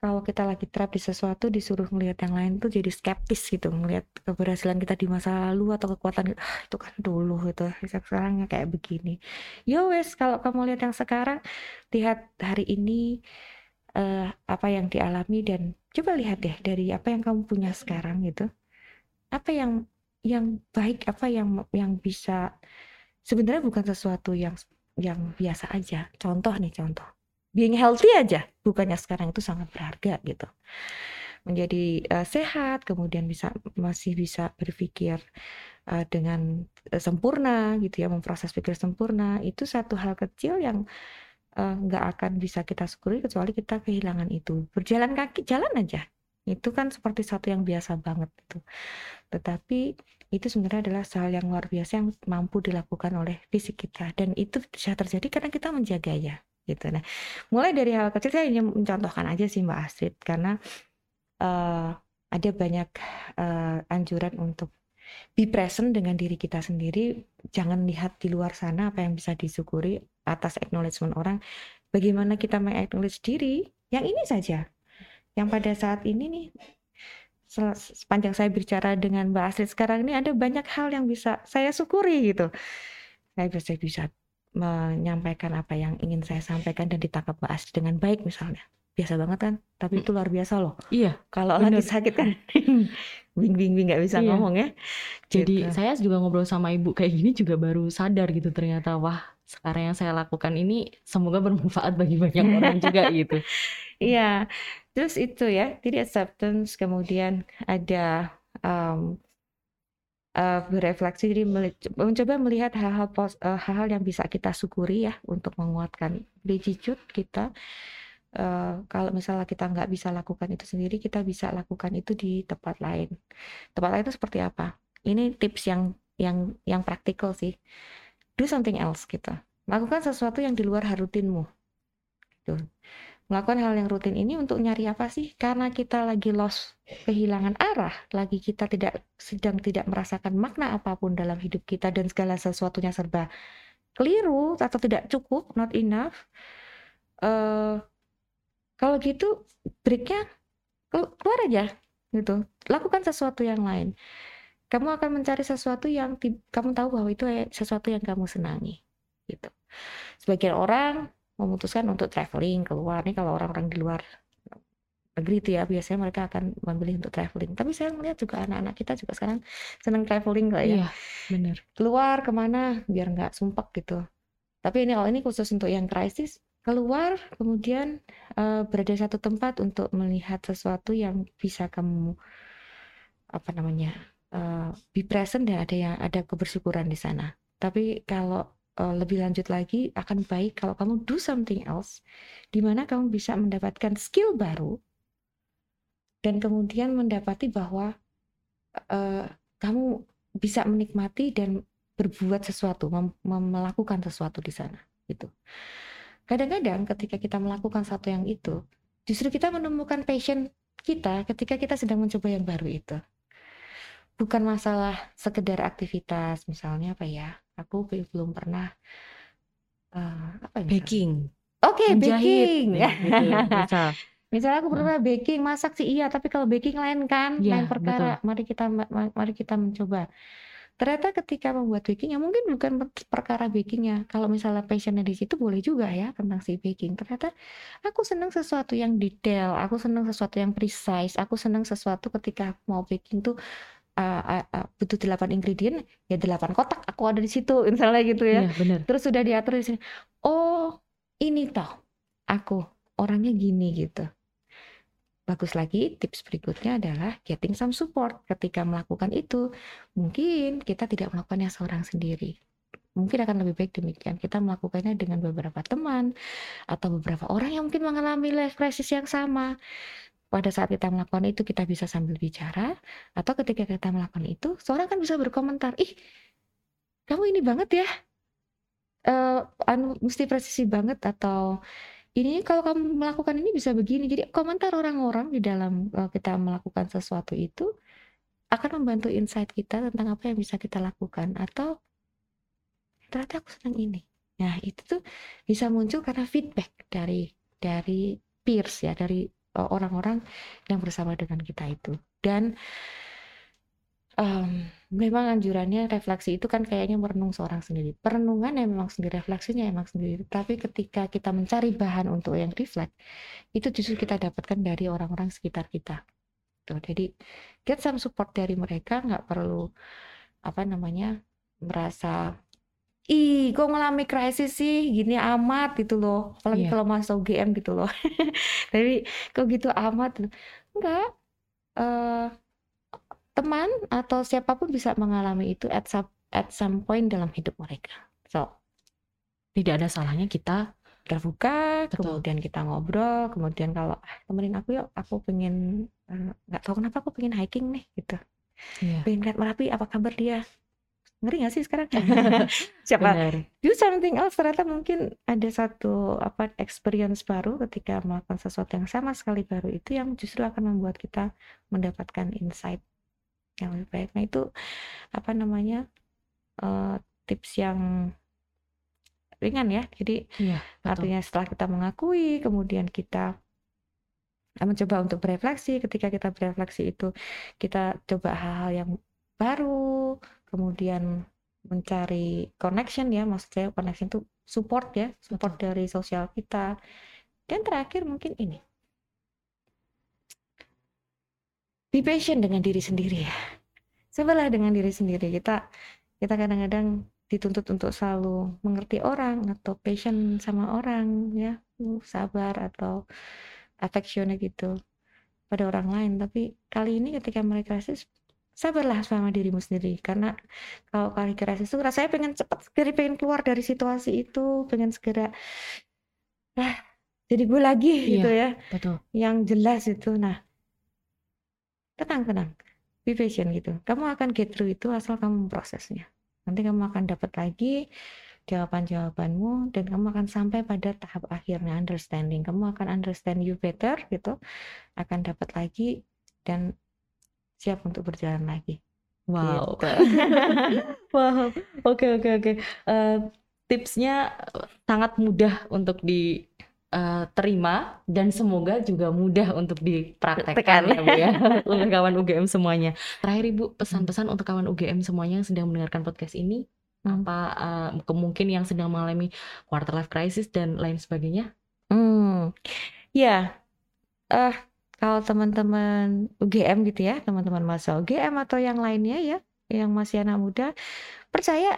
kalau kita lagi trap di sesuatu disuruh melihat yang lain tuh jadi skeptis gitu melihat keberhasilan kita di masa lalu atau kekuatan ah, itu kan dulu gitu. Sekarang kayak begini. Yo wes kalau kamu lihat yang sekarang lihat hari ini uh, apa yang dialami dan coba lihat deh dari apa yang kamu punya sekarang gitu. Apa yang yang baik apa yang yang bisa sebenarnya bukan sesuatu yang yang biasa aja. Contoh nih contoh being healthy aja. Bukannya sekarang itu sangat berharga gitu. Menjadi uh, sehat kemudian bisa masih bisa berpikir uh, dengan uh, sempurna gitu ya memproses pikir sempurna itu satu hal kecil yang nggak uh, akan bisa kita syukuri kecuali kita kehilangan itu. Berjalan kaki jalan aja. Itu kan seperti satu yang biasa banget itu tetapi itu sebenarnya adalah hal yang luar biasa yang mampu dilakukan oleh fisik kita. Dan itu bisa terjadi karena kita menjaganya gitu. Nah, mulai dari hal kecil saya hanya mencontohkan aja sih Mbak Astrid karena uh, ada banyak uh, anjuran untuk be present dengan diri kita sendiri. Jangan lihat di luar sana apa yang bisa disyukuri atas acknowledgement orang. Bagaimana kita mengaknowledge diri yang ini saja. Yang pada saat ini nih sepanjang saya bicara dengan Mbak Astrid sekarang ini ada banyak hal yang bisa saya syukuri gitu. Saya bisa menyampaikan apa yang ingin saya sampaikan dan ditangkap Mbak Asri dengan baik misalnya. Biasa banget kan, tapi itu luar biasa loh. Iya, Kalau lagi sakit kan bing bing bing nggak bisa Iya. ngomong ya. Jadi Gitu. saya juga ngobrol sama ibu kayak gini juga baru sadar gitu ternyata wah sekarang yang saya lakukan ini semoga bermanfaat bagi banyak orang juga gitu. Iya, terus itu ya, jadi acceptance, kemudian ada em, eh, berefleksi, meli- mencoba melihat hal-hal eh, hal-hal yang bisa kita syukuri ya untuk menguatkan gratitude kita. Eh, kalau misalnya kita nggak bisa lakukan itu sendiri, kita bisa lakukan itu di tempat lain. Tempat lain itu seperti apa? Ini tips yang yang yang praktikal sih. Do something else gitu. Lakukan sesuatu yang di luar rutinmu. Gitu melakukan hal yang rutin ini untuk nyari apa sih? Karena kita lagi lost, kehilangan arah, lagi kita tidak sedang tidak merasakan makna apa pun dalam hidup kita dan segala sesuatunya serba keliru atau tidak cukup, not enough. eh kalau gitu breaknya kelu- keluar aja gitu. Lakukan sesuatu yang lain. Kamu akan mencari sesuatu yang kamu tahu bahwa itu eh, sesuatu yang kamu senangi gitu. Sebagian orang memutuskan untuk traveling keluar. Nih kalau orang-orang di luar negeri itu ya biasanya mereka akan memilih untuk traveling. Tapi saya melihat juga anak-anak kita juga sekarang senang traveling kok ya. Iya, bener. keluar ke mana biar nggak sumpek gitu. Tapi ini kalau ini khusus untuk yang krisis. Keluar kemudian eh, berada di satu tempat untuk melihat sesuatu yang bisa kamu apa namanya eh, be present dan ada yang ada kebersyukuran di sana. Tapi kalau eh, lebih lanjut lagi akan baik kalau kamu do something else di mana kamu bisa mendapatkan skill baru dan kemudian mendapati bahwa eh, kamu bisa menikmati dan berbuat sesuatu, mem- melakukan sesuatu di sana gitu. Kadang-kadang ketika kita melakukan satu yang itu, justru kita menemukan passion kita ketika kita sedang mencoba yang baru itu. Bukan masalah sekedar aktivitas, misalnya apa ya? Aku be- belum pernah eh, apa ya? Baking, Oke, menjahit, baking. ya, gitu, bisa. Misalnya aku pernah baking, masak sih iya, tapi kalau baking lain kan, Iya, lain perkara. Mari kita ma- ma- mari kita mencoba. Ternyata ketika membuat baking, ya mungkin bukan per- perkara bakingnya. Kalau misalnya passionnya di situ boleh juga ya tentang si baking. Ternyata aku senang sesuatu yang detail, aku senang sesuatu yang precise, aku senang sesuatu ketika aku mau baking tuh uh, uh, uh, butuh 8 ingredient, ya 8 kotak aku ada di situ, misalnya gitu ya. Iya, bener. Terus sudah diatur di sini. Oh, ini toh aku orangnya gini gitu. Bagus lagi, tips berikutnya adalah getting some support. Ketika melakukan itu, mungkin kita tidak melakukannya seorang sendiri. Mungkin akan lebih baik demikian. Kita melakukannya dengan beberapa teman atau beberapa orang yang mungkin mengalami life crisis yang sama. Pada saat kita melakukan itu, kita bisa sambil bicara, atau ketika kita melakukan itu, seorang kan bisa berkomentar, ih, kamu ini banget ya, anu mesti presisi banget atau ini kalau kamu melakukan ini bisa begini. Jadi komentar orang-orang di dalam eh, kita melakukan sesuatu itu akan membantu insight kita tentang apa yang bisa kita lakukan atau ternyata aku senang ini. Nah, itu tuh bisa muncul karena feedback dari dari peers ya, dari orang-orang yang bersama dengan kita itu. Dan em, memang anjurannya refleksi itu kan kayaknya merenung seorang sendiri. Perenungan ya memang sendiri, refleksinya emang sendiri. Tapi ketika kita mencari bahan untuk yang reflect, itu justru kita dapatkan dari orang-orang sekitar kita. Tuh, jadi get some support dari mereka, nggak perlu apa namanya merasa ih kok ngalami krisis sih gini amat gitu loh apalagi Iya. kalau masuk UGM gitu loh tapi kok gitu amat enggak eh teman atau siapa pun bisa mengalami itu at some, at some point dalam hidup mereka. So, Tidak ada salahnya kita terbuka, Betul. kemudian kita ngobrol, kemudian kalau ah, temenin aku yuk, aku pengen eh, nggak tahu kenapa aku pengen hiking nih gitu. Iya. Pengen lihat Merapi, apa kabar dia? Ngeri gak sih sekarang? Siapa? benar. Do something else ternyata mungkin ada satu apa experience baru ketika melakukan sesuatu yang sama sekali baru itu yang justru akan membuat kita mendapatkan insight yang lebih baik. Nah itu apa namanya eh, tips yang ringan ya. Jadi Iya, betul. artinya setelah kita mengakui, kemudian kita mencoba untuk berefleksi. Ketika kita berefleksi itu kita coba hal-hal yang baru, kemudian mencari connection ya. Maksud saya connection itu support ya, support dari sosial kita. Dan terakhir mungkin ini. Be patient dengan diri sendiri ya. Sabarlah dengan diri sendiri. Kita kita kadang-kadang dituntut untuk selalu mengerti orang atau patient sama orang ya, uh, sabar atau affectionate gitu pada orang lain. Tapi kali ini ketika mereka krisis sabarlah sama dirimu sendiri. Karena kalau kali krisis itu rasanya pengen cepat segera pengen keluar dari situasi itu pengen segera ah jadi gue lagi Iya, gitu ya. betul. yang jelas itu nah tenang tenang. Be patient gitu. Kamu akan get through itu asal kamu memprosesnya nanti kamu akan dapat lagi jawaban-jawabanmu dan kamu akan sampai pada tahap akhirnya understanding. Kamu akan understand you better gitu. Akan dapat lagi dan siap untuk berjalan lagi Wow. gitu. Wow. Oke, oke, oke. Eh, tipsnya eh, sangat mudah untuk diterima dan semoga juga mudah untuk dipraktekkan ya Bu ya untuk kawan UGM semuanya. Terakhir Ibu, pesan-pesan untuk kawan UGM semuanya yang sedang mendengarkan podcast ini Hmm. apa eh, kemungkin yang sedang mengalami quarter life crisis dan lain sebagainya? Hmm, ya, eh kalau teman-teman UGM gitu ya, teman-teman masa UGM atau yang lainnya ya, yang masih anak muda, percaya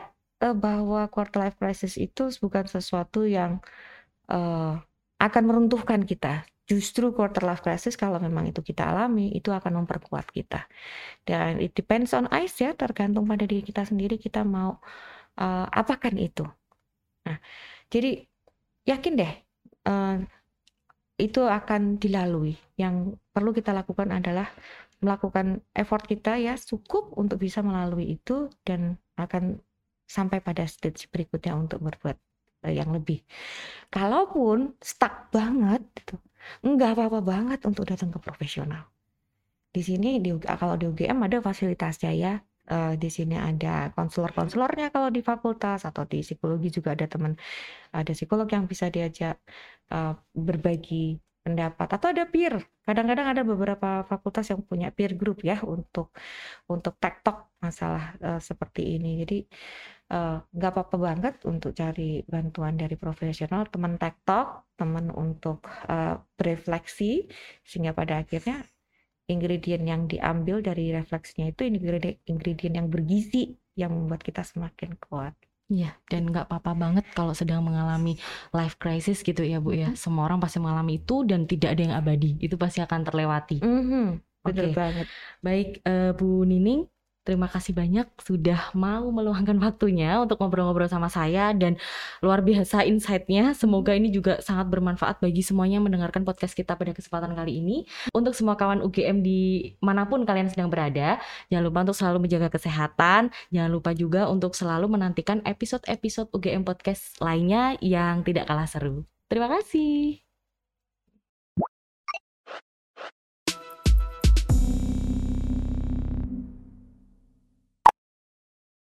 eh, bahwa quarter life crisis itu bukan sesuatu yang eh, akan meruntuhkan kita. Justru quarter life crisis kalau memang itu kita alami, itu akan memperkuat kita. Dan it depends on us ya, tergantung pada diri kita sendiri kita mau eh, apakan itu. Nah, jadi yakin deh eh, itu akan dilalui. Yang perlu kita lakukan adalah melakukan effort kita ya cukup untuk bisa melalui itu dan akan sampai pada stage berikutnya untuk berbuat eh, yang lebih. Kalaupun stuck banget gitu, nggak apa-apa banget untuk datang ke profesional. Di sini di kalau di UGM ada fasilitasnya ya. Eh, di sini ada konselor-konselornya kalau di fakultas atau di psikologi juga ada teman ada psikolog yang bisa diajak eh, berbagi pendapat atau ada peer. Kadang-kadang ada beberapa fakultas yang punya peer group ya untuk untuk tektok masalah eh, seperti ini. Jadi nggak apa-apa banget untuk cari bantuan dari profesional, teman tektok, teman untuk eh, berefleksi sehingga pada akhirnya ingredient yang diambil dari refleksinya itu ingredient ingredient yang bergizi yang membuat kita semakin kuat. Iya, dan nggak apa-apa banget kalau sedang mengalami life crisis gitu ya Bu ya. Mhm. Semua orang pasti mengalami itu dan tidak ada yang abadi. Itu pasti akan terlewati. Mhm, bener Oke. banget. Baik, eh, Bu Nining, terima kasih banyak sudah mau meluangkan waktunya untuk ngobrol-ngobrol sama saya dan luar biasa insight-nya. Semoga ini juga sangat bermanfaat bagi semuanya mendengarkan podcast kita pada kesempatan kali ini. Untuk semua kawan UGM di mana pun kalian sedang berada, jangan lupa untuk selalu menjaga kesehatan. Jangan lupa juga untuk selalu menantikan episode-episode UGM Podcast lainnya yang tidak kalah seru. Terima kasih.